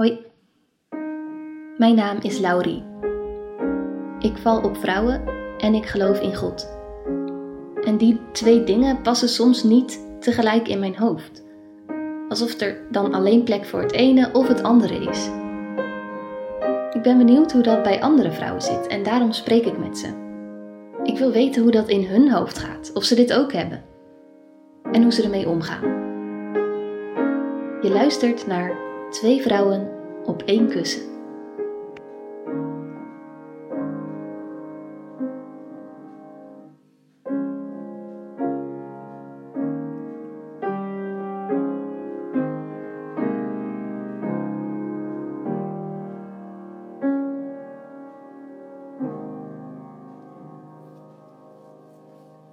Hoi, mijn naam is Laurie. Ik val op vrouwen en ik geloof in God. En die twee dingen passen soms niet tegelijk in mijn hoofd. Alsof er dan alleen plek voor het ene of het andere is. Ik ben benieuwd hoe dat bij andere vrouwen zit en daarom spreek ik met ze. Ik wil weten hoe dat in hun hoofd gaat, of ze dit ook hebben. En hoe ze ermee omgaan. Je luistert naar Twee vrouwen op één kussen.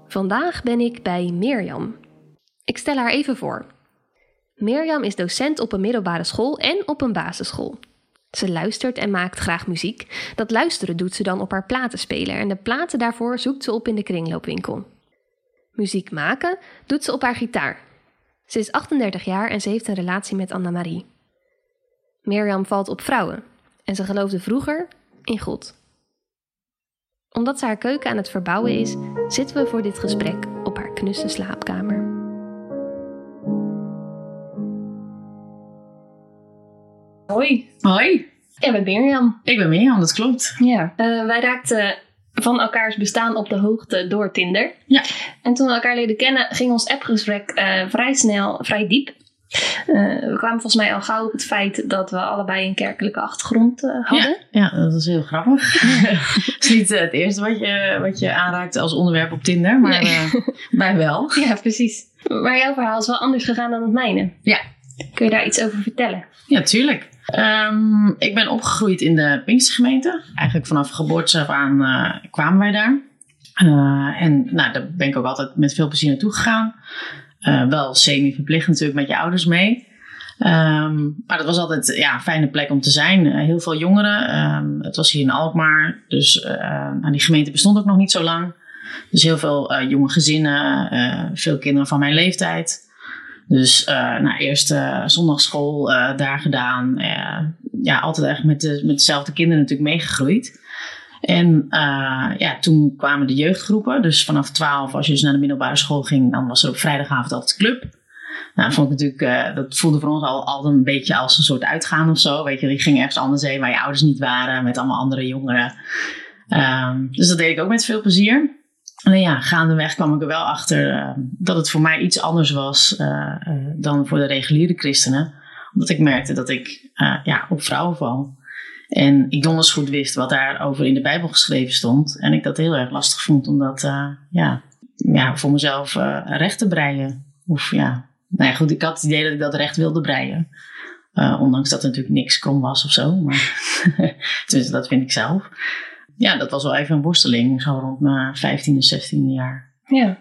Vandaag ben ik bij Mirjam. Ik stel haar even voor. Mirjam is docent op een middelbare school en op een basisschool. Ze luistert en maakt graag muziek. Dat luisteren doet ze dan op haar platenspeler en de platen daarvoor zoekt ze op in de kringloopwinkel. Muziek maken doet ze op haar gitaar. Ze is 38 jaar en ze heeft een relatie met Anna-Marie. Mirjam valt op vrouwen en ze geloofde vroeger in God. Omdat ze haar keuken aan het verbouwen is, zitten we voor dit gesprek op haar knusse slaapkamer. Hoi. Hoi, Ik ben Mirjam. ik ben Mirjam, dat klopt. Ja. Eh, wij raakten van elkaars bestaan op de hoogte door Tinder. Ja. En toen we elkaar leren kennen, ging ons appgesprek eh, vrij snel, vrij diep. Eh, we kwamen volgens mij al gauw op het feit dat we allebei een kerkelijke achtergrond hadden. Ja, dat is heel grappig. Het is niet het eerste wat je, wat je aanraakt als onderwerp op Tinder, maar Nee. wij wel. Ja, precies. Maar jouw verhaal is wel anders gegaan dan het mijne. Ja. Kun je daar iets over vertellen? Ja, tuurlijk. Ehm, ik ben opgegroeid in de Pinkstergemeente. Eigenlijk vanaf geboorte af aan eh, kwamen wij daar. Eh, en nou, daar ben ik ook altijd met veel plezier naartoe gegaan. Eh, wel semi-verplicht natuurlijk met je ouders mee. Ehm, maar dat was altijd ja, een fijne plek om te zijn. Heel veel jongeren. Ehm, het was hier in Alkmaar. Dus eh, nou, die gemeente bestond ook nog niet zo lang. Dus heel veel jonge gezinnen. veel kinderen van mijn leeftijd. Dus eh, nou, eerst eh, zondagschool eh, daar gedaan. Ja, altijd eigenlijk met, de, met dezelfde kinderen natuurlijk meegegroeid. En ja, toen kwamen de jeugdgroepen. Dus vanaf 12, als je dus naar de middelbare school ging, dan was er op vrijdagavond altijd club. Nou, vond ik natuurlijk, dat voelde voor ons al, altijd een beetje als een soort uitgaan of zo. Weet je, die ging ergens anders heen waar je ouders niet waren, met allemaal andere jongeren. Ehm, dus dat deed ik ook met veel plezier. Alleen ja, gaandeweg kwam ik er wel achter eh, dat het voor mij iets anders was eh, eh, dan voor de reguliere christenen. Omdat ik merkte dat ik ja, op vrouwen val. En ik donders goed wist wat daarover in de Bijbel geschreven stond. En ik dat heel erg lastig vond om dat ja, ja, voor mezelf recht te breien. Of ja, nou ja, goed, ik had het idee dat ik dat recht wilde breien. Ondanks dat er natuurlijk niks krom was of zo. Maar tenminste, dat vind ik zelf. Ja, dat was wel even een worsteling, zo rond mijn 15e, 16e jaar. Ja.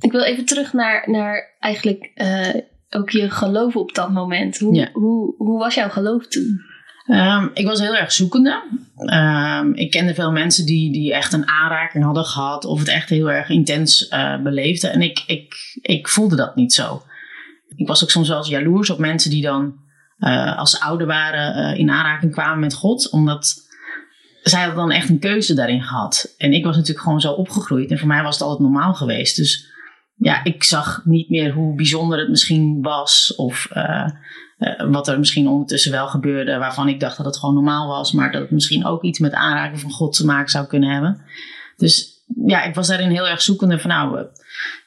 Ik wil even terug naar, naar eigenlijk eh, ook je geloof op dat moment. Hoe, Ja. hoe, hoe was jouw geloof toen? Ehm, ik was heel erg zoekende. Ehm, ik kende veel mensen die, die echt een aanraking hadden gehad of het echt heel erg intens eh, beleefden. En ik, ik, ik voelde dat niet zo. Ik was ook soms wel eens jaloers op mensen die dan, eh, als ze ouder waren, eh, in aanraking kwamen met God. Omdat zij hadden dan echt een keuze daarin gehad. En ik was natuurlijk gewoon zo opgegroeid. En voor mij was het altijd normaal geweest. Dus ja, ik zag niet meer hoe bijzonder het misschien was. Of eh, eh, wat er misschien ondertussen wel gebeurde, waarvan ik dacht dat het gewoon normaal was, maar dat het misschien ook iets met aanraking van God te maken zou kunnen hebben. Dus ja, ik was daarin heel erg zoekende van nou, eh,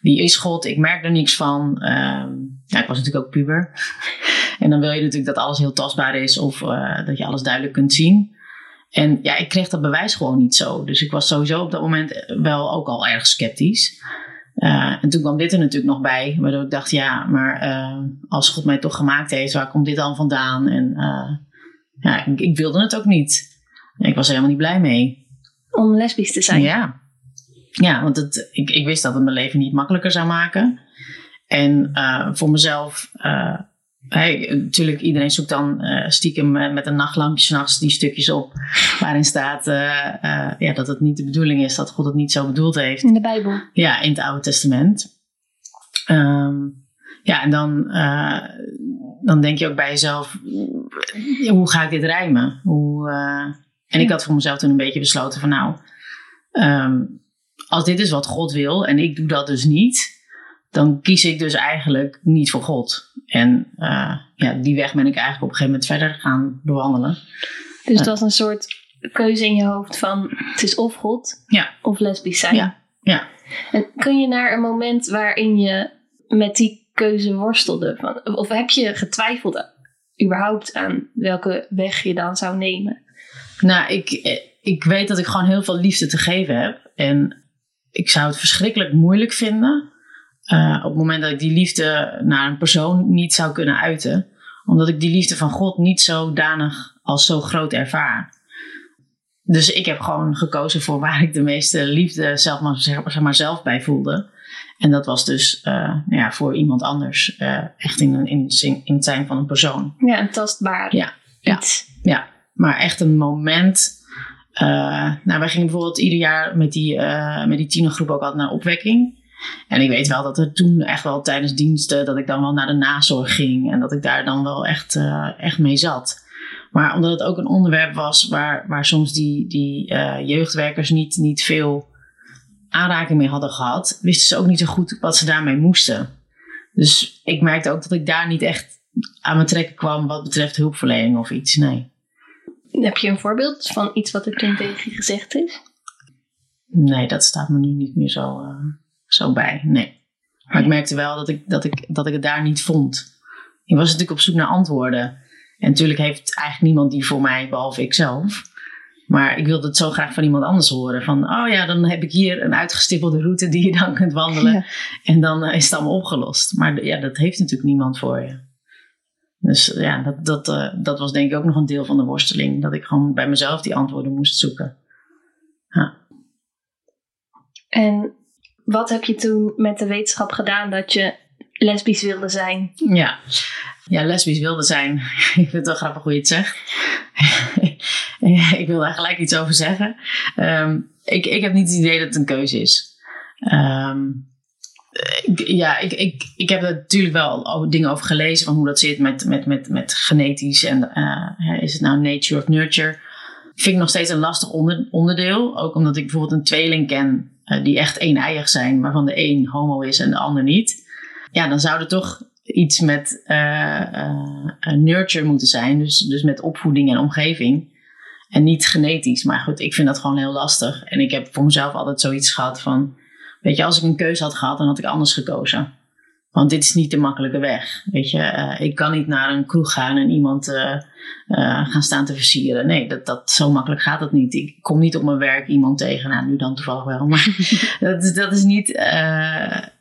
wie is God? Ik merk er niks van. Ehm, ja, ik was natuurlijk ook puber. en dan wil je natuurlijk dat alles heel tastbaar is of dat je alles duidelijk kunt zien. En ja, ik kreeg dat bewijs gewoon niet zo. Dus ik was sowieso op dat moment wel ook al erg sceptisch. Uh, en toen kwam dit er natuurlijk nog bij, waardoor ik dacht, ja, maar uh, als God mij toch gemaakt heeft, waar komt dit dan vandaan? En uh, ja, ik, ik, wilde het ook niet. Ik was er helemaal niet blij mee. Om lesbisch te zijn? Ja, ja want het, ik, ik wist dat het mijn leven niet makkelijker zou maken. En voor mezelf, hey, natuurlijk, iedereen zoekt dan uh, stiekem met een nachtlampje s'nachts die stukjes op. Waarin staat ja, dat het niet de bedoeling is, dat God het niet zo bedoeld heeft. In de Bijbel? Ja, in het Oude Testament. Um, ja, en dan dan denk je ook bij jezelf, hoe ga ik dit rijmen? Hoe, en ik had voor mezelf toen een beetje besloten van nou, um, als dit is wat God wil en ik doe dat dus niet, dan kies ik dus eigenlijk niet voor God. En uh, ja, die weg ben ik eigenlijk op een gegeven moment verder gaan bewandelen. Dus dat was een soort keuze in je hoofd van het is of God ja. of lesbisch zijn. Ja. ja. En kun je naar een moment waarin je met die keuze worstelde? Van, of heb je getwijfeld überhaupt aan welke weg je dan zou nemen? Nou, ik, ik weet dat ik gewoon heel veel liefde te geven heb. En ik zou het verschrikkelijk moeilijk vinden uh, op het moment dat ik die liefde naar een persoon niet zou kunnen uiten. Omdat ik die liefde van God niet zodanig als zo groot ervaar. Dus ik heb gewoon gekozen voor waar ik de meeste liefde zelf maar, zeg maar zelf bij voelde. En dat was dus uh, nou ja, voor iemand anders. Uh, echt in, in, in het zijn van een persoon. Ja, een tastbaar ja, iets. Ja, ja, maar echt een moment. Uh, nou, wij gingen bijvoorbeeld ieder jaar met die, met die tienergroep ook altijd naar opwekking. En ik weet wel dat er toen echt wel tijdens diensten, dat ik dan wel naar de nazorg ging. En dat ik daar dan wel echt, echt mee zat. Maar omdat het ook een onderwerp was waar, waar soms die, die uh, jeugdwerkers niet, niet veel aanraking mee hadden gehad, wisten ze ook niet zo goed wat ze daarmee moesten. Dus ik merkte ook dat ik daar niet echt aan mijn trekken kwam wat betreft hulpverlening of iets. Nee. Heb je een voorbeeld van iets wat er toen tegen je gezegd is? Nee, dat staat me nu niet meer zo, uh, zo bij. Nee. Maar ik merkte wel dat ik, dat, ik, dat ik het daar niet vond. Ik was natuurlijk op zoek naar antwoorden. En natuurlijk heeft eigenlijk niemand die voor mij, behalve ikzelf. Maar ik wilde het zo graag van iemand anders horen. Van, oh ja, dan heb ik hier een uitgestippelde route die je dan kunt wandelen. En dan eh, is het allemaal opgelost. Maar ja, dat heeft natuurlijk niemand voor je. Dus ja, dat, dat, uh, dat was denk ik ook nog een deel van de worsteling. Dat ik gewoon bij mezelf die antwoorden moest zoeken. Ja. En wat heb je toen met de wetenschap gedaan dat je lesbisch wilde zijn? Ja, ja, lesbisch wilde zijn. ik vind het wel grappig hoe je het zegt. ik wil daar gelijk iets over zeggen. Um, ik, ik heb niet het idee dat het een keuze is. Ik, ja, ik, ik, ik heb er natuurlijk wel dingen over gelezen van hoe dat zit met, met, met, met genetisch en uh, is het nou nature of nurture. Vind ik nog steeds een lastig onder, onderdeel. Ook omdat ik bijvoorbeeld een tweeling ken uh, die echt een-eiig zijn, waarvan de een homo is en de ander niet. Ja, dan zou er toch iets met uh, nurture moeten zijn. Dus, dus met opvoeding en omgeving. En niet genetisch. Maar goed, ik vind dat gewoon heel lastig. En ik heb voor mezelf altijd zoiets gehad van... Weet je, als ik een keuze had gehad, dan had ik anders gekozen. Want dit is niet de makkelijke weg. Weet je, uh, ik kan niet naar een kroeg gaan en iemand uh, uh, gaan staan te versieren. Nee, dat, dat, zo makkelijk gaat dat niet. Ik kom niet op mijn werk iemand tegen. Nou, nu dan toevallig wel. Maar dat, is, dat is niet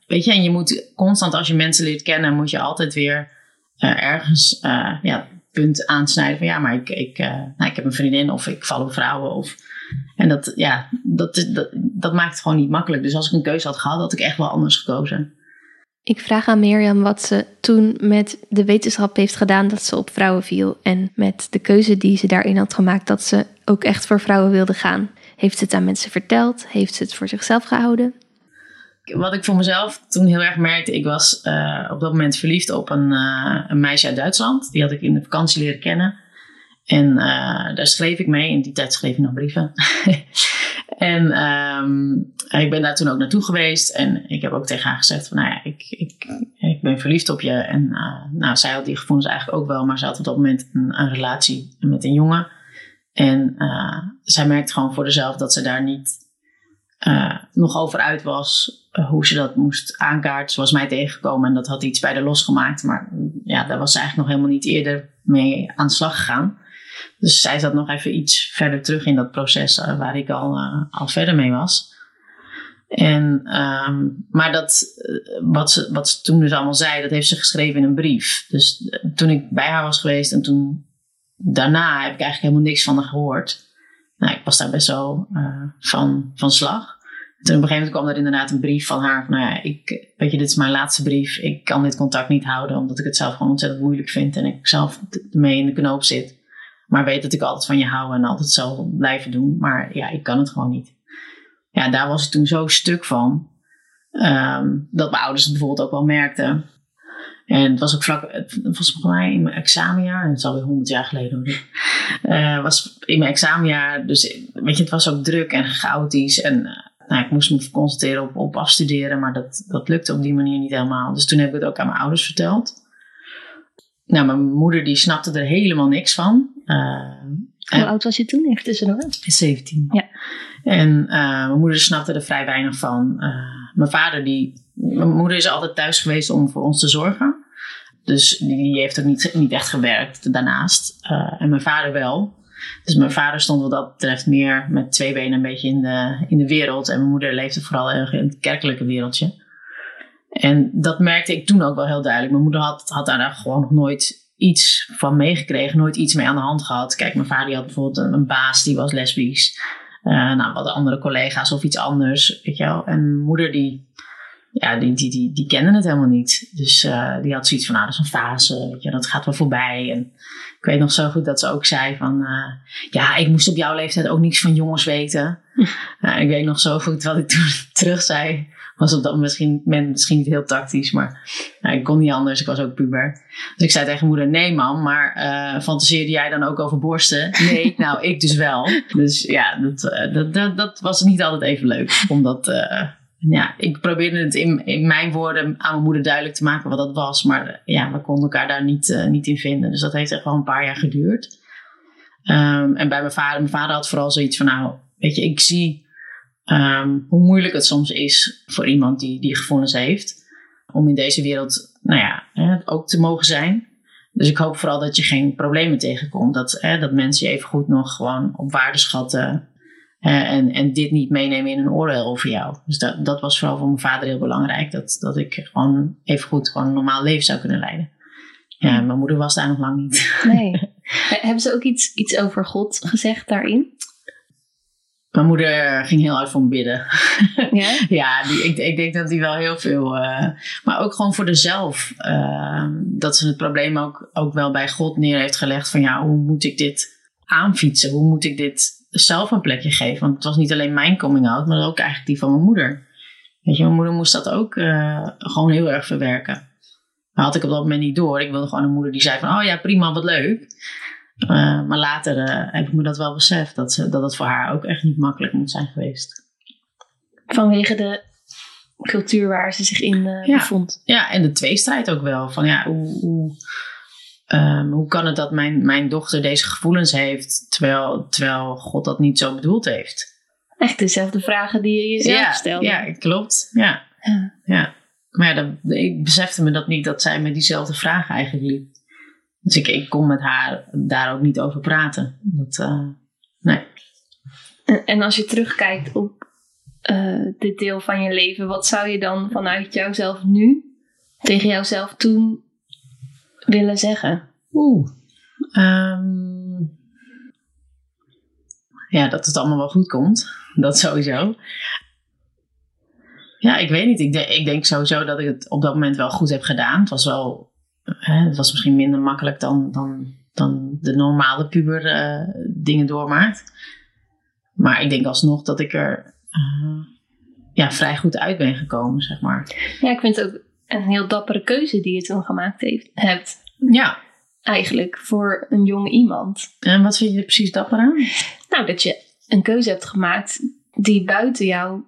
Weet je, en je moet constant als je mensen leert kennen, moet je altijd weer ergens ja, punt aansnijden van ja, maar ik, ik, nou, ik heb een vriendin of ik val op vrouwen. Of, en dat, ja, dat, dat, dat maakt het gewoon niet makkelijk. Dus als ik een keuze had gehad, had ik echt wel anders gekozen. Ik vraag aan Mirjam wat ze toen met de wetenschap heeft gedaan dat ze op vrouwen viel. En met de keuze die ze daarin had gemaakt dat ze ook echt voor vrouwen wilde gaan. Heeft ze het aan mensen verteld? Heeft ze het voor zichzelf gehouden? wat ik voor mezelf toen heel erg merkte, ik was uh, op dat moment verliefd op een, uh, een, meisje uit Duitsland. Die had ik in de vakantie leren kennen. En uh, daar schreef ik mee. In die tijd schreef ik nog brieven. en um, ik ben daar toen ook naartoe geweest. En ik heb ook tegen haar gezegd van, nou ja, ik, ik, ik ben verliefd op je. En nou, zij had die gevoelens eigenlijk ook wel. Maar ze had op dat moment een, een relatie met een jongen. En zij merkte gewoon voor zichzelf dat ze daar niet nog over uit was. Hoe ze dat moest aankaarten. Ze was mij tegengekomen en dat had iets bij de losgemaakt. Maar ja, daar was ze eigenlijk nog helemaal niet eerder mee aan de slag gegaan. Dus zij zat nog even iets verder terug in dat proces uh, waar ik al, al verder mee was. En, um, maar dat, wat, ze, wat ze toen dus allemaal zei, dat heeft ze geschreven in een brief. Dus toen ik bij haar was geweest en toen daarna heb ik eigenlijk helemaal niks van haar gehoord nou, ik was daar best wel van, van slag. Toen op een gegeven moment kwam er inderdaad een brief van haar. Van, nou ja, ik, weet je, dit is mijn laatste brief. Ik kan dit contact niet houden, omdat ik het zelf gewoon ontzettend moeilijk vind. En ik zelf ermee in de knoop zit. Maar weet dat ik altijd van je hou en altijd zal blijven doen. Maar ja, ik kan het gewoon niet. Ja, daar was ik toen zo stuk van. Um, dat mijn ouders het bijvoorbeeld ook wel merkten. En het was ook vlak, het was volgens mij in mijn examenjaar, en het is alweer honderd jaar geleden hoor. Uh, was in mijn examenjaar, dus weet je, het was ook druk en chaotisch. En uh, nou, ik moest me concentreren op, op afstuderen, maar dat, dat lukte op die manier niet helemaal. Dus toen heb ik het ook aan mijn ouders verteld. Nou, mijn moeder die snapte er helemaal niks van. Uh, Hoe oud was je toen? Even tussendoor. 17. Ja. En mijn moeder snapte er vrij weinig van. mijn vader die mijn moeder is altijd thuis geweest om voor ons te zorgen. Dus die heeft ook niet, niet echt gewerkt daarnaast. En mijn vader wel. Dus mijn vader stond wat dat betreft meer met twee benen een beetje in de, in de wereld. En mijn moeder leefde vooral erg in het kerkelijke wereldje. En dat merkte ik toen ook wel heel duidelijk. Mijn moeder had, had daar gewoon nog nooit iets van meegekregen. Nooit iets mee aan de hand gehad. Kijk, mijn vader had bijvoorbeeld een, een baas die was lesbisch. Uh, nou, wat andere collega's of iets anders. Weet je wel. En mijn moeder die ja, die, die, die, die kenden het helemaal niet. Dus uh, die had zoiets van, nou, dat is een fase, weet je, dat gaat wel voorbij. En ik weet nog zo goed dat ze ook zei van, uh, ja, ik moest op jouw leeftijd ook niets van jongens weten. ik weet nog zo goed wat ik toen terug zei. Was op dat misschien, misschien niet heel tactisch, maar nou, ik kon niet anders. Ik was ook puber. Dus ik zei tegen moeder, nee man, maar fantaseerde jij dan ook over borsten? Nee, nou, ik dus wel. Dus ja, dat, dat, dat, dat was niet altijd even leuk, omdat ja, ik probeerde het in, in mijn woorden aan mijn moeder duidelijk te maken wat dat was. Maar ja, we konden elkaar daar niet, uh, niet in vinden. Dus dat heeft echt wel een paar jaar geduurd. Um, en bij mijn vader, mijn vader had vooral zoiets van, nou, weet je, ik zie um, hoe moeilijk het soms is voor iemand die, die gevoelens heeft. Om in deze wereld, nou ja, hè, ook te mogen zijn. Dus ik hoop vooral dat je geen problemen tegenkomt. Dat, hè, dat mensen je even goed nog gewoon op waarde schatten uh, en, en dit niet meenemen in een oordeel over jou. Dus dat, dat was vooral voor mijn vader heel belangrijk. Dat, dat ik gewoon even goed gewoon een normaal leven zou kunnen leiden. Ja, mijn moeder was daar nog lang niet. Nee. Hebben ze ook iets, iets over God gezegd daarin? Mijn moeder ging heel hard van bidden. Ja? ja, die, ik, ik denk dat die wel heel veel. Uh, maar ook gewoon voor dezelf. Uh, dat ze het probleem ook, ook wel bij God neer heeft gelegd. Van ja, hoe moet ik dit aanfietsen? Hoe moet ik dit zelf een plekje geven. Want het was niet alleen mijn coming out, maar ook eigenlijk die van mijn moeder. Weet je, mijn moeder moest dat ook uh, gewoon heel erg verwerken. Maar had ik op dat moment niet door. Ik wilde gewoon een moeder die zei van, oh ja, prima, wat leuk. Uh, maar later uh, heb ik me dat wel beseft, dat, ze, dat het voor haar ook echt niet makkelijk moet zijn geweest. Vanwege de cultuur waar ze zich in ja. bevond. Ja, en de tweestrijd ook wel. Van ja, hoe, hoe Um, hoe kan het dat mijn, mijn dochter deze gevoelens heeft, terwijl, terwijl God dat niet zo bedoeld heeft? Echt dezelfde vragen die je jezelf ja, stelde. Ja, klopt. Ja. Ja. ja. Maar ja, dat, ik besefte me dat niet, dat zij met diezelfde vragen eigenlijk liep. Dus ik, ik kon met haar daar ook niet over praten. Dat, uh, nee. En, en als je terugkijkt op uh, dit deel van je leven, wat zou je dan vanuit jouzelf nu tegen jouzelf toen willen zeggen? Oeh. Um, ja, dat het allemaal wel goed komt. Dat sowieso. Ja, ik weet niet. Ik, de, ik denk sowieso dat ik het op dat moment wel goed heb gedaan. Het was wel, hè, het was misschien minder makkelijk dan, dan, dan de normale puber uh, dingen doormaakt. Maar ik denk alsnog dat ik er uh, ja, vrij goed uit ben gekomen, zeg maar. Ja, ik vind het ook een heel dappere keuze die je toen gemaakt heeft, hebt. Ja. Eigenlijk voor een jong iemand. En wat vind je er precies dapper aan? Nou, dat je een keuze hebt gemaakt die buiten jouw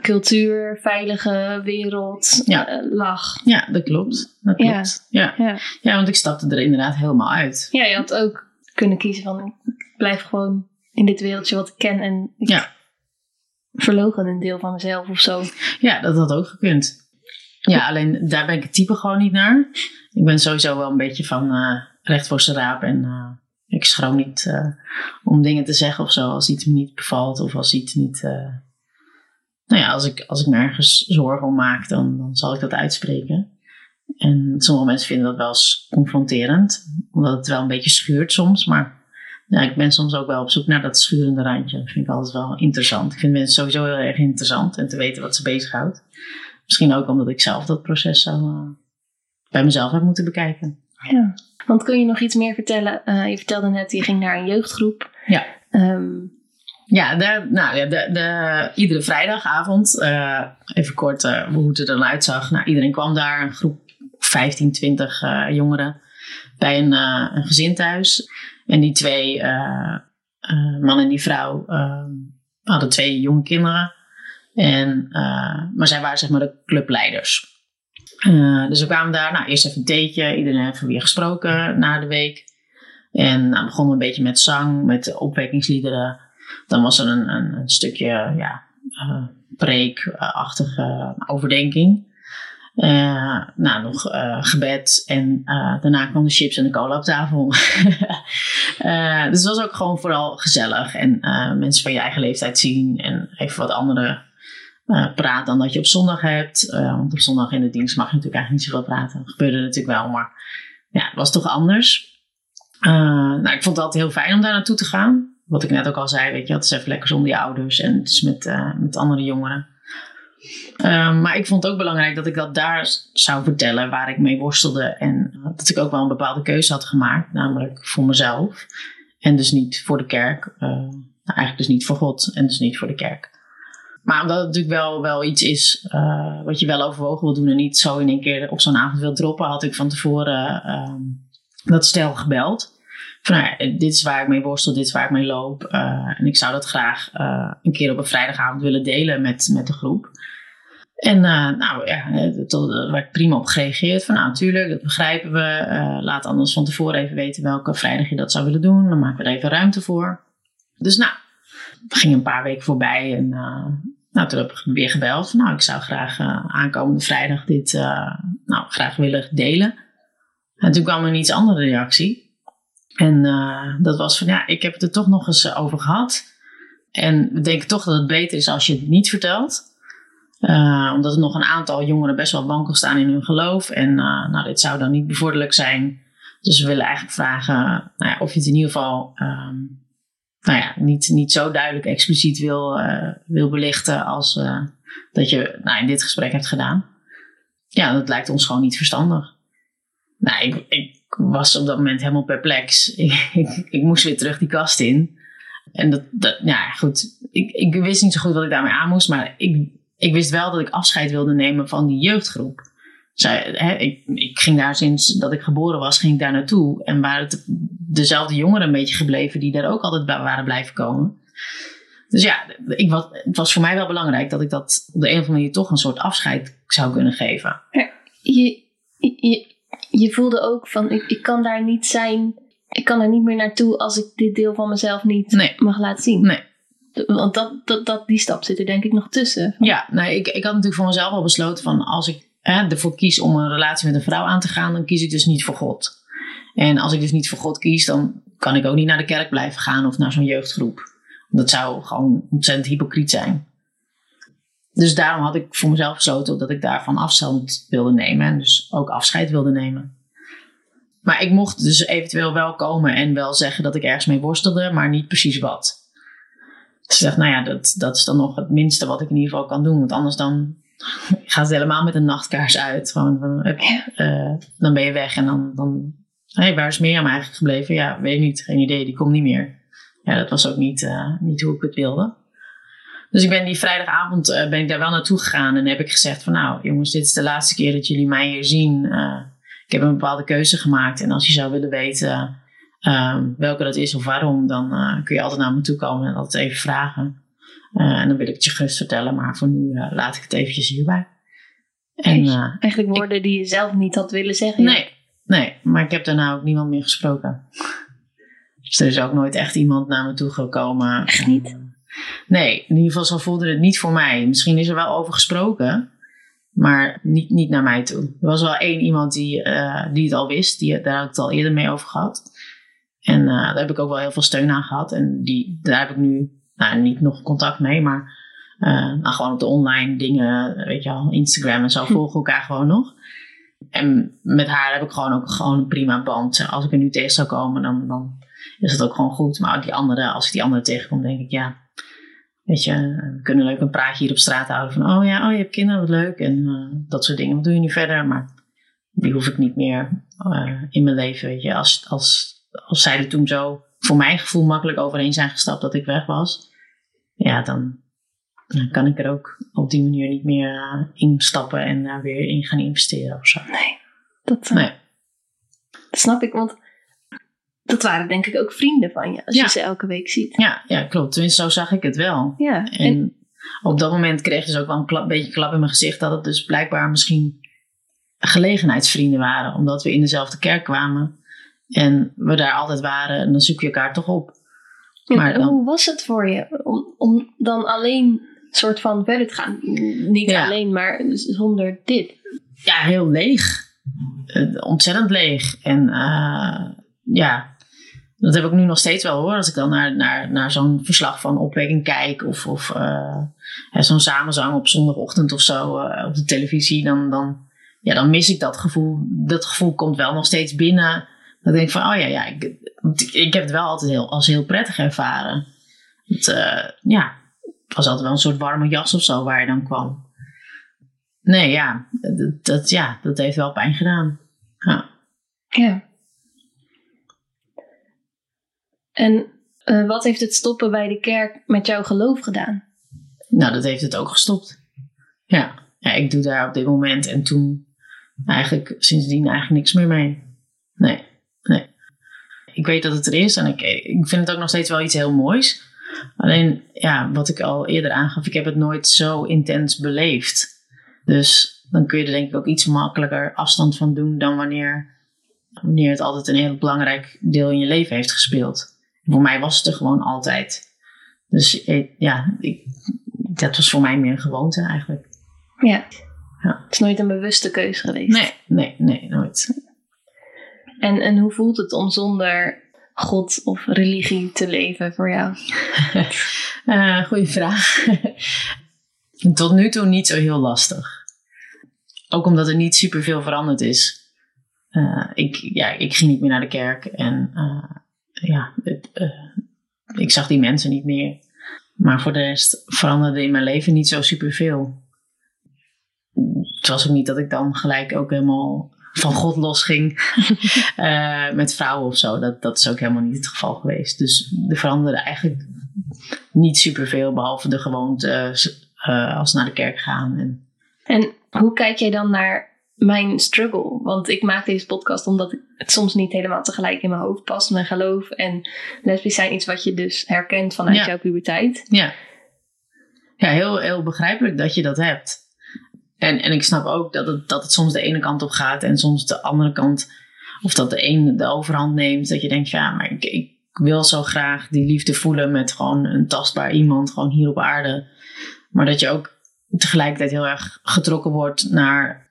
cultuur, veilige wereld ja. uh, lag. Ja, dat klopt. Dat klopt. Ja. Ja. Ja. ja, want ik stapte er inderdaad helemaal uit. ja, je had ook kunnen kiezen van ik blijf gewoon in dit wereldje wat ik ken en ik Ja. verlogen een deel van mezelf of zo. Ja, dat had ook gekund. Ja, alleen daar ben ik het type gewoon niet naar. Ik ben sowieso wel een beetje van uh, recht voor zijn raap. En uh, ik schroom niet om dingen te zeggen of zo. Als iets me niet bevalt of als iets niet... nou ja, als ik, als ik me ergens zorgen om maak, dan, dan zal ik dat uitspreken. En sommige mensen vinden dat wel eens confronterend. Omdat het wel een beetje schuurt soms. Maar ja, ik ben soms ook wel op zoek naar dat schurende randje. Dat vind ik altijd wel interessant. Ik vind mensen sowieso heel erg interessant. En te weten wat ze bezighoudt. Misschien ook omdat ik zelf dat proces zou, uh, bij mezelf heb moeten bekijken. Ja. Want kun je nog iets meer vertellen? Uh, je vertelde net, je ging naar een jeugdgroep. Ja. Um, Ja, nou, ja, de, de, iedere vrijdagavond, uh, even kort hoe het er dan uitzag. Nou, iedereen kwam daar, een groep 15, 20 jongeren bij een, een gezin thuis. En die twee, man en die vrouw, hadden twee jonge kinderen. En, maar zij waren zeg maar de clubleiders. dus we kwamen daar, nou eerst even een theetje, iedereen heeft weer gesproken na de week. En nou, begonnen een beetje met zang, met opwekkingsliederen. Dan was er een, een, een stukje ja, uh, preekachtige overdenking. Uh, nou, nog uh, gebed en daarna kwam de chips en de cola op tafel. dus het was ook gewoon vooral gezellig en mensen van je eigen leeftijd zien en even wat andere praten dan dat je op zondag hebt. want op zondag in de dienst mag je natuurlijk eigenlijk niet zoveel praten. Dat gebeurde natuurlijk wel, maar ja, het was toch anders. nou, ik vond het altijd heel fijn om daar naartoe te gaan wat ik net ook al zei, weet je, het even lekker zonder je ouders en het is met, uh, met andere jongeren. Um, maar ik vond het ook belangrijk dat ik dat daar zou vertellen waar ik mee worstelde. En uh, dat ik ook wel een bepaalde keuze had gemaakt, namelijk voor mezelf. En dus niet voor de kerk. Uh, nou, eigenlijk dus niet voor God en dus niet voor de kerk. Maar omdat het natuurlijk wel, wel iets is wat je wel overwogen wil doen en niet zo in één keer op zo'n avond wil droppen, had ik van tevoren ehm, dat stel gebeld van nou dit is waar ik mee worstel, dit is waar ik mee loop. Uh, en ik zou dat graag uh, een keer op een vrijdagavond willen delen met, met de groep. En uh, nou ja, daar werd prima op gereageerd. Van nou, natuurlijk, dat begrijpen we. laat anders van tevoren even weten welke vrijdag je dat zou willen doen. Dan maken we er even ruimte voor. Dus nou, er gingen een paar weken voorbij. En nou, toen heb ik weer gebeld. Van, nou, ik zou graag aankomende vrijdag dit nou, graag willen delen. En toen kwam er een iets andere reactie. En uh, dat was van ja, ik heb het er toch nog eens eh, over gehad. En we denken toch dat het beter is als je het niet vertelt. Uh, omdat er nog een aantal jongeren best wel wankel staan in hun geloof. En uh, nou, dit zou dan niet bevorderlijk zijn. Dus we willen eigenlijk vragen nou ja, of je het in ieder geval um, nou ja, niet, niet zo duidelijk expliciet wil, wil belichten als dat je nou, in dit gesprek hebt gedaan. Ja, dat lijkt ons gewoon niet verstandig. Nou, ik, ik was op dat moment helemaal perplex. Ik, ik, moest weer terug die kast in. En dat, dat ja, goed. Ik, ik wist niet zo goed wat ik daarmee aan moest, maar ik, ik wist wel dat ik afscheid wilde nemen van die jeugdgroep. Hè, ik, ik ging daar sinds dat ik geboren was, ging ik daar naartoe. En waren het dezelfde jongeren een beetje gebleven die daar ook altijd waren blijven komen. Dus ja, ik het was voor mij wel belangrijk dat ik dat op de een of andere manier toch een soort afscheid zou kunnen geven. Je, je voelde ook van, ik, ik kan daar niet zijn, ik kan er niet meer naartoe als ik dit deel van mezelf niet mag laten zien. Nee. Want dat, dat, dat, die stap zit er denk ik nog tussen. Ja, nee, ik, ik had natuurlijk voor mezelf al besloten van als ik hè, ervoor kies om een relatie met een vrouw aan te gaan, dan kies ik dus niet voor God. En als ik dus niet voor God kies, dan kan ik ook niet naar de kerk blijven gaan of naar zo'n jeugdgroep. Dat zou gewoon ontzettend hypocriet zijn. Dus daarom had ik voor mezelf besloten dat ik daarvan afstand wilde nemen. En dus ook afscheid wilde nemen. Maar ik mocht dus eventueel wel komen en wel zeggen dat ik ergens mee worstelde, maar niet precies wat. Dus ik dacht, nou ja, dat, dat is dan nog het minste wat ik in ieder geval kan doen. Want anders dan gaat het helemaal met een nachtkaars uit. Gewoon, uh, dan ben je weg en dan, dan hey, waar is Mirjam eigenlijk gebleven? Ja, weet ik niet, geen idee, die komt niet meer. Ja, dat was ook niet, uh, niet hoe ik het wilde. Dus ik ben die vrijdagavond uh, ben ik daar wel naartoe gegaan en heb ik gezegd van nou jongens, dit is de laatste keer dat jullie mij hier zien. Uh, ik heb een bepaalde keuze gemaakt en als je zou willen weten uh, welke dat is of waarom, dan uh, kun je altijd naar me toe komen en altijd even vragen. en dan wil ik het je gerust vertellen, maar voor nu laat ik het eventjes hierbij. En, Eigenlijk woorden die je zelf niet had willen zeggen. Nee, nee, maar ik heb daarna ook niemand meer gesproken. Dus er is ook nooit echt iemand naar me toe gekomen. Echt niet? Nee, in ieder geval zo voelde het niet voor mij. Misschien is er wel over gesproken, maar niet, niet naar mij toe. Er was wel één iemand die, uh, die het al wist, die, daar had ik het al eerder mee over gehad. En uh, daar heb ik ook wel heel veel steun aan gehad. En die, daar heb ik nu nou, niet nog contact mee, maar uh, nou, gewoon op de online dingen, weet je wel, Instagram en zo hm. volgen elkaar gewoon nog. En met haar heb ik gewoon ook gewoon een prima band. Als ik er nu tegen zou komen, dan, dan is het ook gewoon goed. Maar die andere, als ik die andere tegenkom, denk ik, ja, Weet je, we kunnen leuk een praatje hier op straat houden van, oh ja, oh je hebt kinderen, wat leuk. En uh, dat soort dingen. Wat doe je nu verder? Maar die hoef ik niet meer uh, in mijn leven. Weet je, als, als, als zij er toen zo voor mijn gevoel makkelijk overheen zijn gestapt dat ik weg was. Ja, dan, dan kan ik er ook op die manier niet meer uh, instappen en daar weer in gaan investeren of zo. Nee. Dat, Nee. dat snap ik, want dat waren denk ik ook vrienden van je, als Ja. je ze elke week ziet. Ja, ja, klopt. Tenminste, zo zag ik het wel. Ja, En, en, op dat moment kreeg ik dus ook wel een klap, beetje klap in mijn gezicht dat het dus blijkbaar misschien gelegenheidsvrienden waren. Omdat we in dezelfde kerk kwamen en we daar altijd waren en dan zoek je elkaar toch op. en maar dan- hoe was het voor je om, om dan alleen soort van verder te gaan? Niet Ja. alleen, maar zonder dit. Ja, heel leeg. Eh, ontzettend leeg. En eh, ja, dat heb ik nu nog steeds wel hoor. Als ik dan naar, naar, naar zo'n verslag van opwekking kijk of, of eh, zo'n samenzang op zondagochtend of zo eh, op de televisie, dan, dan, ja, dan mis ik dat gevoel. Dat gevoel komt wel nog steeds binnen. Dan denk ik van, oh ja, ja ik, ik, heb het wel altijd heel, als heel prettig ervaren. Het, eh, ja, het was altijd wel een soort warme jas of zo waar je dan kwam. Nee, ja, dat, dat, ja, dat heeft wel pijn gedaan. Ja. En eh, wat heeft het stoppen bij de kerk met jouw geloof gedaan? Nou, dat heeft het ook gestopt. Ja. ja, ik doe daar op dit moment en toen eigenlijk sindsdien eigenlijk niks meer mee. Nee, nee. Ik weet dat het er is en ik, ik vind het ook nog steeds wel iets heel moois. Alleen, ja, wat ik al eerder aangaf, ik heb het nooit zo intens beleefd. Dus dan kun je er denk ik ook iets makkelijker afstand van doen dan wanneer, wanneer het altijd een heel belangrijk deel in je leven heeft gespeeld. Voor mij was het er gewoon altijd. Dus ja, ik, dat was voor mij meer een gewoonte eigenlijk. Ja. Ja. Het is nooit een bewuste keuze geweest. Nee, nee, nee, nooit. En, en hoe voelt het om zonder God of religie te leven voor jou? Eh goeie vraag. Tot nu toe niet zo heel lastig. Ook omdat er niet superveel veranderd is. Eh, ik, ja, ik ging niet meer naar de kerk en eh, ja, het, eh, ik zag die mensen niet meer. Maar voor de rest veranderde in mijn leven niet zo superveel. Het was ook niet dat ik dan gelijk ook helemaal van God losging eh met vrouwen of zo. Dat, dat is ook helemaal niet het geval geweest. Dus er veranderde eigenlijk niet superveel, behalve de gewoonte eh, als naar de kerk gaan. En, En hoe kijk jij dan naar mijn struggle? Want ik maak deze podcast omdat ik het soms niet helemaal tegelijk in mijn hoofd past. Mijn geloof en lesbisch zijn iets wat je dus herkent vanuit Ja. jouw puberteit. ja, ja heel, heel begrijpelijk dat je dat hebt. En, en ik snap ook dat het, dat het soms de ene kant op gaat en soms de andere kant. Of dat de een de overhand neemt. Dat je denkt, ja, maar ik, ik wil zo graag die liefde voelen met gewoon een tastbaar iemand, gewoon hier op aarde. Maar dat je ook tegelijkertijd heel erg getrokken wordt naar,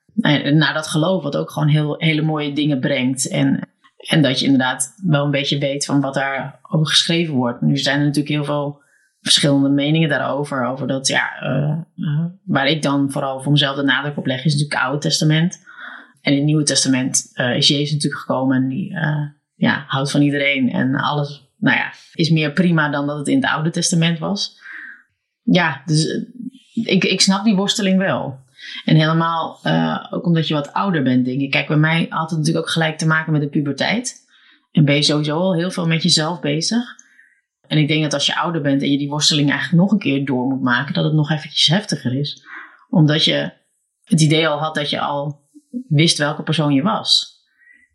naar dat geloof, wat ook gewoon heel, hele mooie dingen brengt. En, en dat je inderdaad wel een beetje weet van wat daar over geschreven wordt. Nu zijn er natuurlijk heel veel verschillende meningen daarover. Over dat, ja, eh, eh, waar ik dan vooral voor mezelf de nadruk op leg, is natuurlijk het Oude Testament. En in het Nieuwe Testament eh, is Jezus natuurlijk gekomen en die ja, houdt van iedereen. En alles, nou ja, is meer prima dan dat het in het Oude Testament was. Ja, dus ik, ik snap die worsteling wel. En helemaal eh, ook omdat je wat ouder bent, denk ik. Kijk, bij mij had het natuurlijk ook gelijk te maken met de puberteit. En ben je sowieso al heel veel met jezelf bezig. En ik denk dat als je ouder bent en je die worsteling eigenlijk nog een keer door moet maken, dat het nog eventjes heftiger is. Omdat je het idee al had dat je al wist welke persoon je was.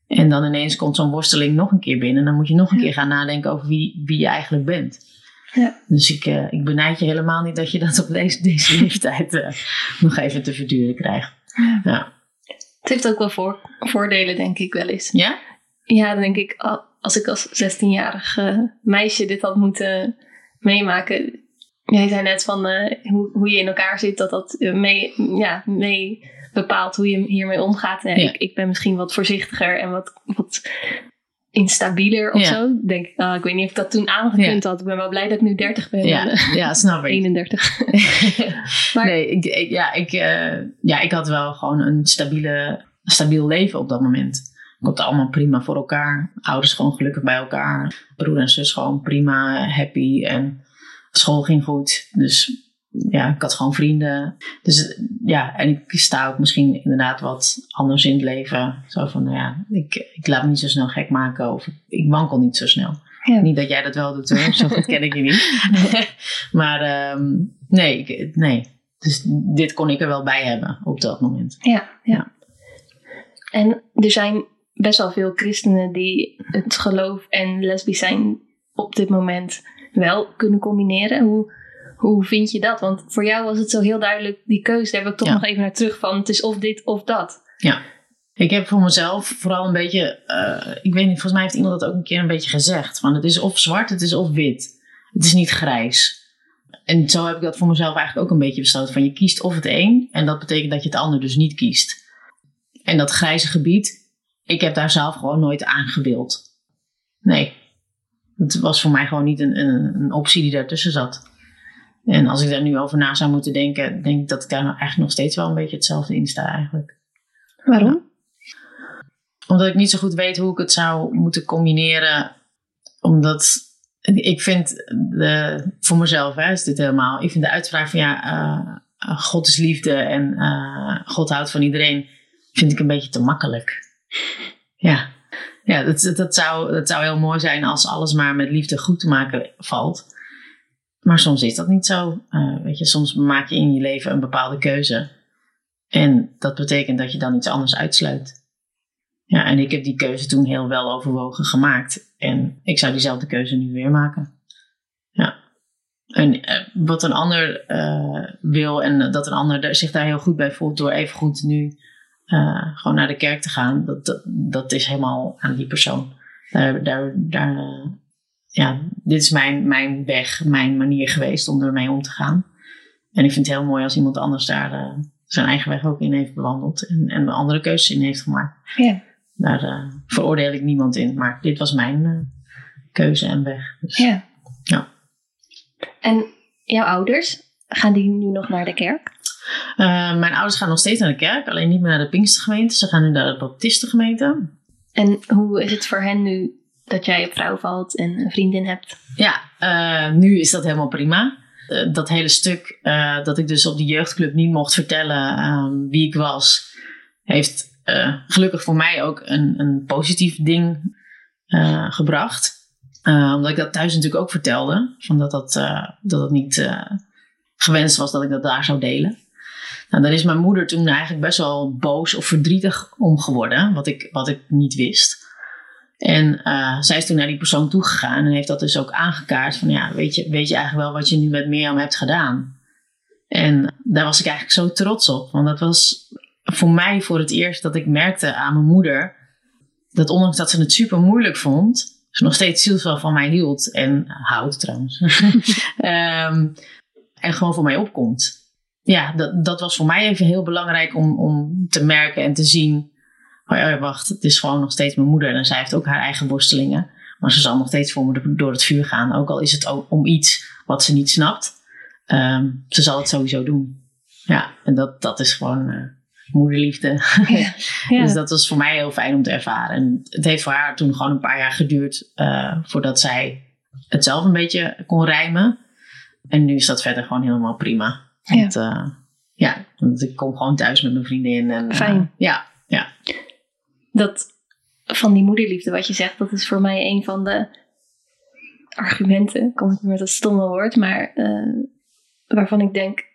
En dan ineens komt zo'n worsteling nog een keer binnen. En dan moet je nog een keer gaan nadenken over wie, wie je eigenlijk bent. Ja. Dus ik, eh, ik benijd je helemaal niet dat je dat op deze, deze leeftijd eh, nog even te verduren krijgt. Ja. Het heeft ook wel voor, voordelen, denk ik wel eens. Ja? Ja, dan denk ik, al- als ik als 16-jarig eh, meisje dit had moeten meemaken. Jij zei net van eh, hoe, hoe je in elkaar zit, dat dat mee, ja, mee bepaalt hoe je hiermee omgaat. Ja. ik, ik ben misschien wat voorzichtiger en wat, wat instabieler of Ja. zo. Ik Denk, ah, ik weet niet of ik dat toen aangekund had. Ik ben wel blij dat ik nu 30 ben. Ja, ja, snap ik. 31. Maar- nee, ik, ik- ja, ik, eh, ja, ik had wel gewoon een stabiele, stabiel leven op dat moment. Ik had het allemaal prima voor elkaar. Ouders gewoon gelukkig bij elkaar. Broer en zus gewoon prima, happy. En school ging goed. Dus ja, ik had gewoon vrienden. Dus ja, en ik sta ook misschien inderdaad wat anders in het leven. Zo van, nou ja, ik, ik laat me niet zo snel gek maken. Of ik wankel niet zo snel. Ja. Niet dat jij dat wel doet hoor, zo goed ken ik je niet. maar ehm, nee, ik, nee. Dus dit kon ik er wel bij hebben op dat moment. Ja, ja. En er zijn best wel veel christenen die het geloof en lesbisch zijn op dit moment wel kunnen combineren. Hoe, hoe vind je dat? Want voor jou was het zo heel duidelijk, die keuze, daar heb ik toch Ja. nog even naar terug van. Het is of dit of dat. Ja. Ik heb voor mezelf vooral een beetje, eh, ik weet niet, volgens mij heeft iemand dat ook een keer een beetje gezegd. Van het is of zwart, het is of wit. Het is niet grijs. En zo heb ik dat voor mezelf eigenlijk ook een beetje besloten. Van je kiest of het een en dat betekent dat je het ander dus niet kiest. En dat grijze gebied, ik heb daar zelf gewoon nooit aan gewild. Nee. Het was voor mij gewoon niet een, een, een optie die daartussen zat. En als ik daar nu over na zou moeten denken, denk ik dat ik daar nou eigenlijk nog steeds wel een beetje hetzelfde in sta eigenlijk Waarom? omdat ik niet zo goed weet hoe ik het zou moeten combineren. Omdat ik vind de, voor mezelf hè, is dit helemaal. Ik vind de uitspraak van ja, eh, God is liefde en eh, God houdt van iedereen. Vind ik een beetje te makkelijk. Ja, ja dat, dat, zou, dat zou heel mooi zijn als alles maar met liefde goed te maken valt. Maar soms is dat niet zo. Eh, weet je, soms maak je in je leven een bepaalde keuze. En dat betekent dat je dan iets anders uitsluit. Ja, en ik heb die keuze toen heel wel overwogen gemaakt. En ik zou diezelfde keuze nu weer maken. Ja. En eh, wat een ander eh, wil en dat een ander er- zich daar heel goed bij voelt door even goed nu gewoon naar de kerk te gaan, dat, dat, dat is helemaal aan die persoon. Daar, daar, daar, ja, dit is mijn, mijn weg, mijn manier geweest om ermee om te gaan. En ik vind het heel mooi als iemand anders daar eh, zijn eigen weg ook in heeft bewandeld en, en andere keuzes in heeft gemaakt. Ja. Daar eh, veroordeel ik niemand in, maar dit was mijn eh, keuze en weg. Dus, ja. Ja. En jouw ouders, gaan die nu nog naar de kerk? Mijn ouders gaan nog steeds naar de kerk, alleen niet meer naar de Pinkstergemeente. Ze gaan nu naar de Baptistengemeente. En hoe is het voor hen nu dat jij op vrouw valt en een vriendin hebt? Ja, eh, nu is dat helemaal prima. Eh, dat hele stuk eh, dat ik dus op die jeugdclub niet mocht vertellen ehm, wie ik was, heeft gelukkig voor mij ook een, een positief ding gebracht. Omdat ik dat thuis natuurlijk ook vertelde, van dat, dat, dat het niet gewenst was dat ik dat daar zou delen. Nou, daar is mijn moeder toen eigenlijk best wel boos of verdrietig om geworden, wat ik, wat ik niet wist. En eh, zij is toen naar die persoon toegegaan en heeft dat dus ook aangekaart van ja, weet je, weet je eigenlijk wel wat je nu met Mirjam hebt gedaan? En daar was ik eigenlijk zo trots op, want dat was voor mij voor het eerst dat ik merkte aan mijn moeder dat ondanks dat ze het super moeilijk vond, ze nog steeds zielsveel van mij hield en houdt trouwens. Ehm, en gewoon voor mij opkomt. Ja, dat, dat was voor mij even heel belangrijk om, om te merken en te zien. Ja, wacht, het is gewoon nog steeds mijn moeder en zij heeft ook haar eigen worstelingen. Maar ze zal nog steeds voor me door het vuur gaan, ook al is het om iets wat ze niet snapt. Ehm, ze zal het sowieso doen. Ja, en dat, dat is gewoon eh, moederliefde. Ja. Ja. Dus dat was voor mij heel fijn om te ervaren. En het heeft voor haar toen gewoon een paar jaar geduurd eh, voordat zij het zelf een beetje kon rijmen. En nu is dat verder gewoon helemaal prima. Ja. Eh, ja, want ik kom gewoon thuis met mijn vriendin. En, Fijn. ja, ja. Dat van die moederliefde wat je zegt, dat is voor mij een van de argumenten, kom ik met dat stomme woord, maar eh, waarvan ik denk,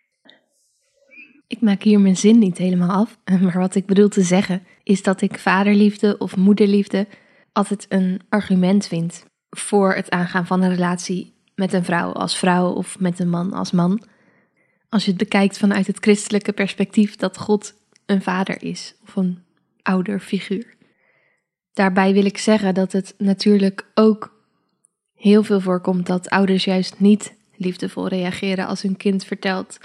Ik maak hier mijn zin niet helemaal af. Maar wat ik bedoel te zeggen is dat ik vaderliefde of moederliefde altijd een argument vind voor het aangaan van een relatie met een vrouw als vrouw of met een man als man. Als je het bekijkt vanuit het christelijke perspectief dat God een vader is of een ouderfiguur. Daarbij wil ik zeggen dat het natuurlijk ook heel veel voorkomt dat ouders juist niet liefdevol reageren als hun kind vertelt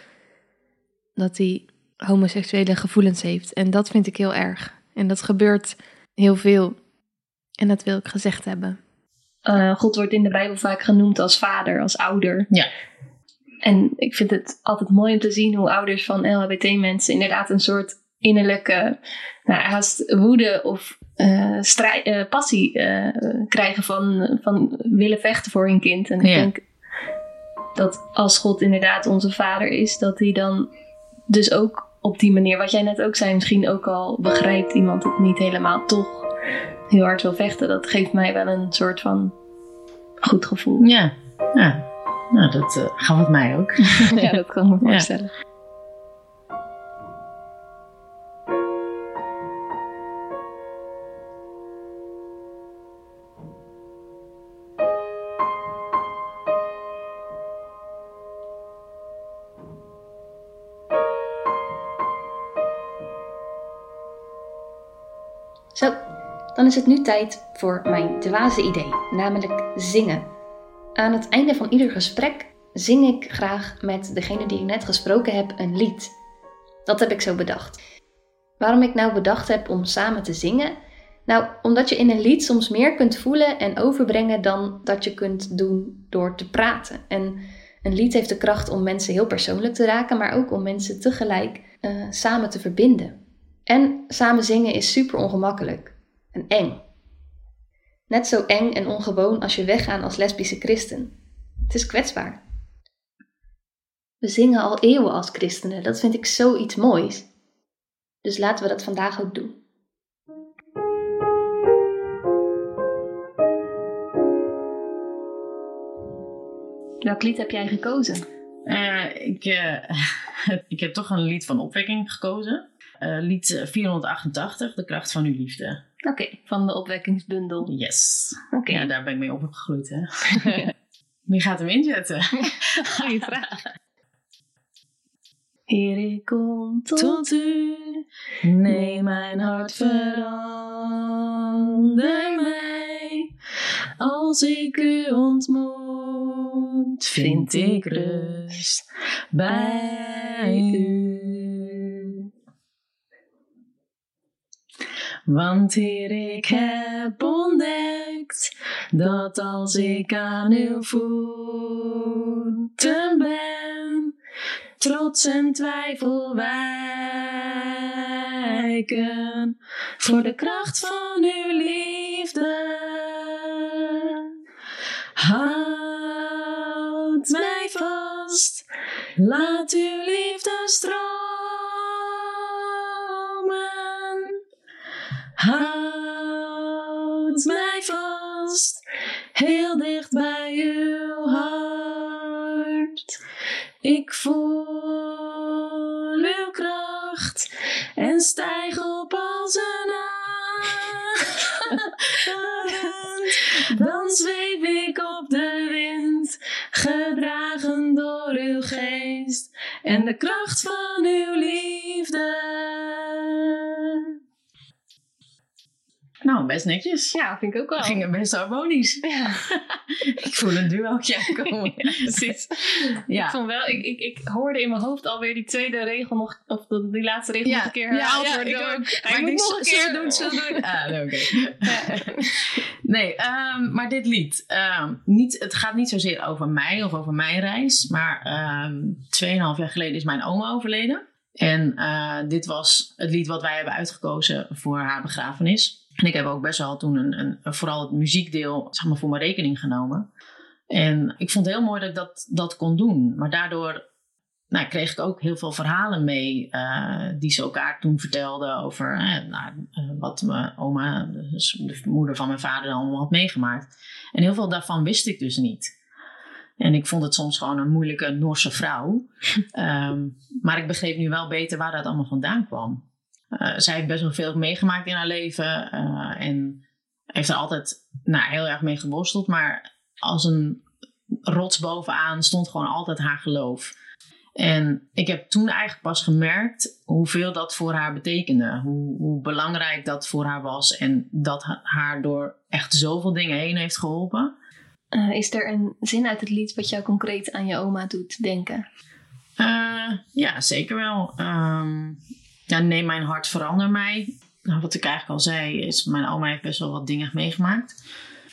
dat hij homoseksuele gevoelens heeft. En dat vind ik heel erg. En dat gebeurt heel veel. En dat wil ik gezegd hebben. eh, God wordt in de Bijbel vaak genoemd als vader, als ouder. Ja. En ik vind het altijd mooi om te zien hoe ouders van LHBT-mensen inderdaad een soort innerlijke, nou, haast woede of strij- eh, passie eh, krijgen van, van willen vechten voor hun kind. En ik Ja. denk dat als God inderdaad onze vader is, dat hij dan dus ook op die manier, wat jij net ook zei, misschien ook al begrijpt iemand het niet helemaal toch heel hard wil vechten. Dat geeft mij wel een soort van goed gevoel. ja. ja. Nou, dat gaat met mij ook. ja, dat kan ik me Ja. Dan is het nu tijd voor mijn dwaze idee, namelijk zingen. Aan het einde van ieder gesprek zing ik graag met degene die ik net gesproken heb een lied. Dat heb ik zo bedacht. Waarom ik nou bedacht heb om samen te zingen? Nou, omdat je in een lied soms meer kunt voelen en overbrengen dan dat je kunt doen door te praten. En een lied heeft de kracht om mensen heel persoonlijk te raken, maar ook om mensen tegelijk uh, samen te verbinden. En samen zingen is super ongemakkelijk en eng. Net zo eng en ongewoon als je weggaan als lesbische christen. Het is kwetsbaar. We zingen al eeuwen als christenen, dat vind ik zoiets moois. Dus laten we dat vandaag ook doen. Welk lied heb jij gekozen? Uh, ik, uh, ik heb toch een lied van opwekking gekozen. Uh, lied 488, De kracht van uw liefde. Oké, okay, van de opwekkingsbundel. Yes. Oké. Okay. Ja, daar ben ik mee opgegroeid, hè. Wie gaat hem inzetten? Goeie vraag. Heer, ik kom tot u, neem mijn hart, verander mij. Als ik u ontmoet, vind ik rust bij u. Want Heer, ik heb ontdekt dat als ik aan uw voeten ben, trots en twijfel wijken voor de kracht van uw liefde. Houd mij vast, laat uw liefde stromen. Houd mij vast, heel dicht bij uw hart. Ik voel uw kracht en stijg op als een arend. Dan zweef ik op de wind, gedragen door uw geest en de kracht van uw liefde. Nou, best netjes. Ja, vind ik ook wel. Gingen best harmonisch. Ja. ik voel een duootje aankomen. ja, precies. Ja. Ik, vond wel, ik, ik, ik hoorde in mijn hoofd alweer die tweede regel nog, of die laatste regel nog een keer herhaald ja, worden. Ik ook. Hij maar moet nog een keer doen, zo doen. Ah, oké. Okay. nee, um, maar dit lied. Um, niet, het gaat niet zozeer over mij of over mijn reis. Maar um, tweeënhalf jaar geleden is mijn oma overleden. En uh, dit was het lied wat wij hebben uitgekozen voor haar begrafenis. En ik heb ook best wel toen een, een, vooral het muziekdeel zeg maar, voor mijn rekening genomen. En ik vond het heel mooi dat ik dat, dat kon doen. Maar daardoor nou, kreeg ik ook heel veel verhalen mee uh, die ze elkaar toen vertelden over uh, nou, uh, wat mijn oma, dus de moeder van mijn vader, allemaal had meegemaakt. En heel veel daarvan wist ik dus niet. En ik vond het soms gewoon een moeilijke Noorse vrouw. um, maar ik begreep nu wel beter waar dat allemaal vandaan kwam. Uh, zij heeft best wel veel meegemaakt in haar leven. Uh, en heeft er altijd nou, heel erg mee geworsteld. Maar als een rots bovenaan stond gewoon altijd haar geloof. En ik heb toen eigenlijk pas gemerkt hoeveel dat voor haar betekende. Hoe, hoe belangrijk dat voor haar was. En dat haar door echt zoveel dingen heen heeft geholpen. Uh, is er een zin uit het lied wat jou concreet aan je oma doet denken? ja, zeker wel. Um, ja, neem mijn hart, verander mij. Nou, wat ik eigenlijk al zei, is mijn oma heeft best wel wat dingen meegemaakt.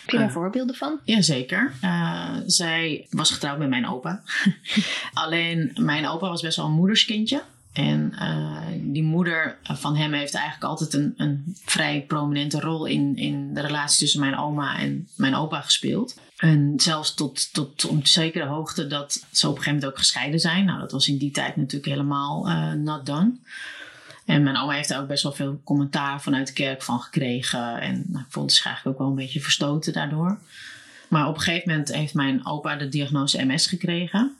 Heb je daar uh, voorbeelden van? Jazeker. Uh, zij was getrouwd met mijn opa. Alleen mijn opa was best wel een moederskindje. En uh, die moeder van hem heeft eigenlijk altijd een, een vrij prominente rol in, in de relatie tussen mijn oma en mijn opa gespeeld. En zelfs tot, tot om zekere hoogte dat ze op een gegeven moment ook gescheiden zijn. Nou, dat was in die tijd natuurlijk helemaal not done. En mijn oma heeft daar ook best wel veel commentaar vanuit de kerk van gekregen. En nou, ik vond zich eigenlijk ook wel een beetje verstoten daardoor. Maar op een gegeven moment heeft mijn opa de diagnose MS gekregen.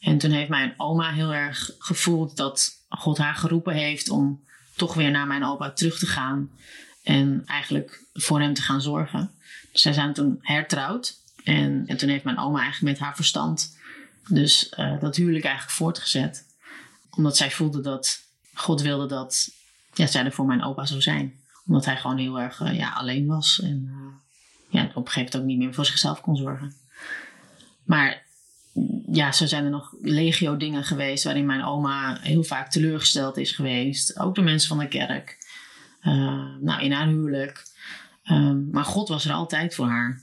En toen heeft mijn oma heel erg gevoeld dat God haar geroepen heeft om toch weer naar mijn opa terug te gaan. En eigenlijk voor hem te gaan zorgen. Dus zij zijn toen hertrouwd. En, en toen heeft mijn oma eigenlijk met haar verstand dus uh, dat huwelijk eigenlijk voortgezet. Omdat zij voelde dat God wilde dat ja, zij er voor mijn opa zou zijn. Omdat hij gewoon heel erg ja, alleen was. En ja, op een gegeven moment ook niet meer voor zichzelf kon zorgen. Maar ja, zo zijn er nog legio dingen geweest waarin mijn oma heel vaak teleurgesteld is geweest. Ook de mensen van de kerk. nou, in haar huwelijk. Ehm, maar God was er altijd voor haar.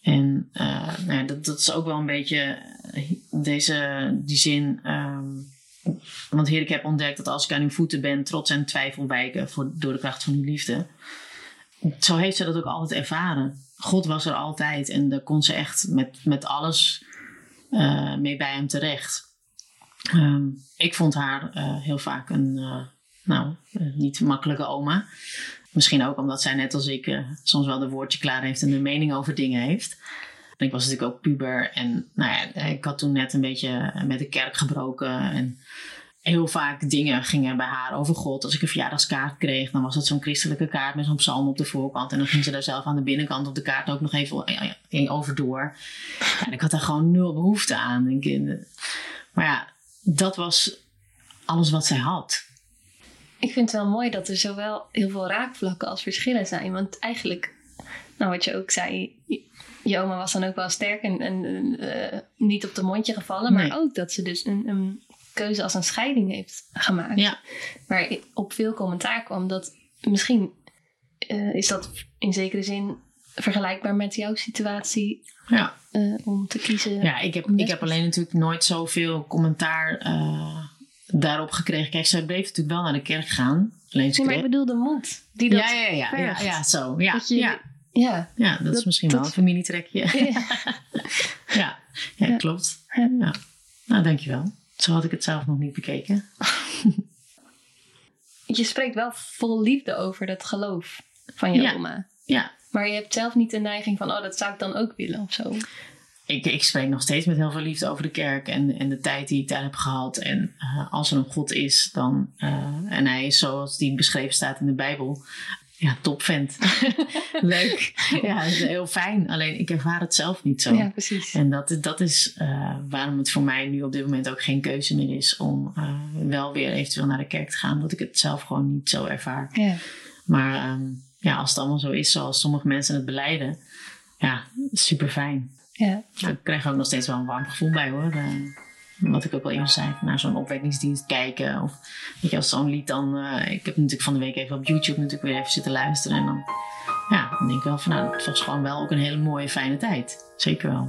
En nou ja, dat, dat is ook wel een beetje deze, die zin. Um, want Heer, ik heb ontdekt dat als ik aan uw voeten ben, trots en twijfel wijken voor, door de kracht van uw liefde. Zo heeft ze dat ook altijd ervaren. God was er altijd en daar kon ze echt met, met alles uh, mee bij hem terecht. Um, ik vond haar uh, heel vaak een, uh, nou, niet makkelijke oma. Misschien ook omdat zij net als ik soms wel de woordje klaar heeft en de mening over dingen heeft. En ik was natuurlijk ook puber en nou ja, ik had toen net een beetje met de kerk gebroken. En heel vaak dingen gingen bij haar over God. Als ik een verjaardagskaart kreeg, dan was dat zo'n christelijke kaart met zo'n psalm op de voorkant. En dan ging ze daar zelf aan de binnenkant op de kaart ook nog even over door. En ik had daar gewoon nul behoefte aan. Denk ik. Maar ja, dat was alles wat zij had ik vind het wel mooi dat er zowel heel veel raakvlakken als verschillen zijn. Want eigenlijk, nou wat je ook zei, je oma was dan ook wel sterk en, en uh, niet op de mondje gevallen. Maar ook dat ze dus een, een, keuze als een scheiding heeft gemaakt. Ja. Waar op veel commentaar kwam dat misschien uh, is dat in zekere zin vergelijkbaar met jouw situatie. Ja. Uh, om te kiezen. Ja, ik heb, ik heb alleen natuurlijk nooit zoveel commentaar daarop gekregen. Kijk, zij bleef natuurlijk wel naar de kerk gaan. Alleen nee, maar ik bedoel de moed. Die dat ja, ja, ja, ja, ja, zo. Ja, dat je, ja. Ja, ja, dat, is misschien wel een familietrekje. Ja, ja, ja, klopt. Ja. Nou, dankjewel. Zo had ik het zelf nog niet bekeken. je spreekt wel vol liefde over dat geloof van je oma. Ja. Maar je hebt zelf niet de neiging van, oh, dat zou ik dan ook willen of zo ik, ik spreek nog steeds met heel veel liefde over de kerk en, en de tijd die ik daar heb gehad. En uh, als er een God is, dan, uh, en hij is zoals die beschreven staat in de Bijbel, ja, top vent. Leuk. Ja, is heel fijn. Alleen ik ervaar het zelf niet zo. Ja, precies. En dat, dat is uh, waarom het voor mij nu op dit moment ook geen keuze meer is om wel weer eventueel naar de kerk te gaan. Omdat ik het zelf gewoon niet zo ervaar. Ja. Maar um, ja, als het allemaal zo is zoals sommige mensen het beleiden, ja, super fijn. Ja. Ik krijg ook nog steeds wel een warm gevoel bij hoor. De, wat ik ook al eerder zei, naar zo'n opwekkingsdienst kijken. Of weet je, als zo'n lied dan. Uh, ik heb natuurlijk van de week even op YouTube natuurlijk weer even zitten luisteren. En dan, ja, dan denk ik wel van nou, het was gewoon wel ook een hele mooie, fijne tijd. Zeker wel.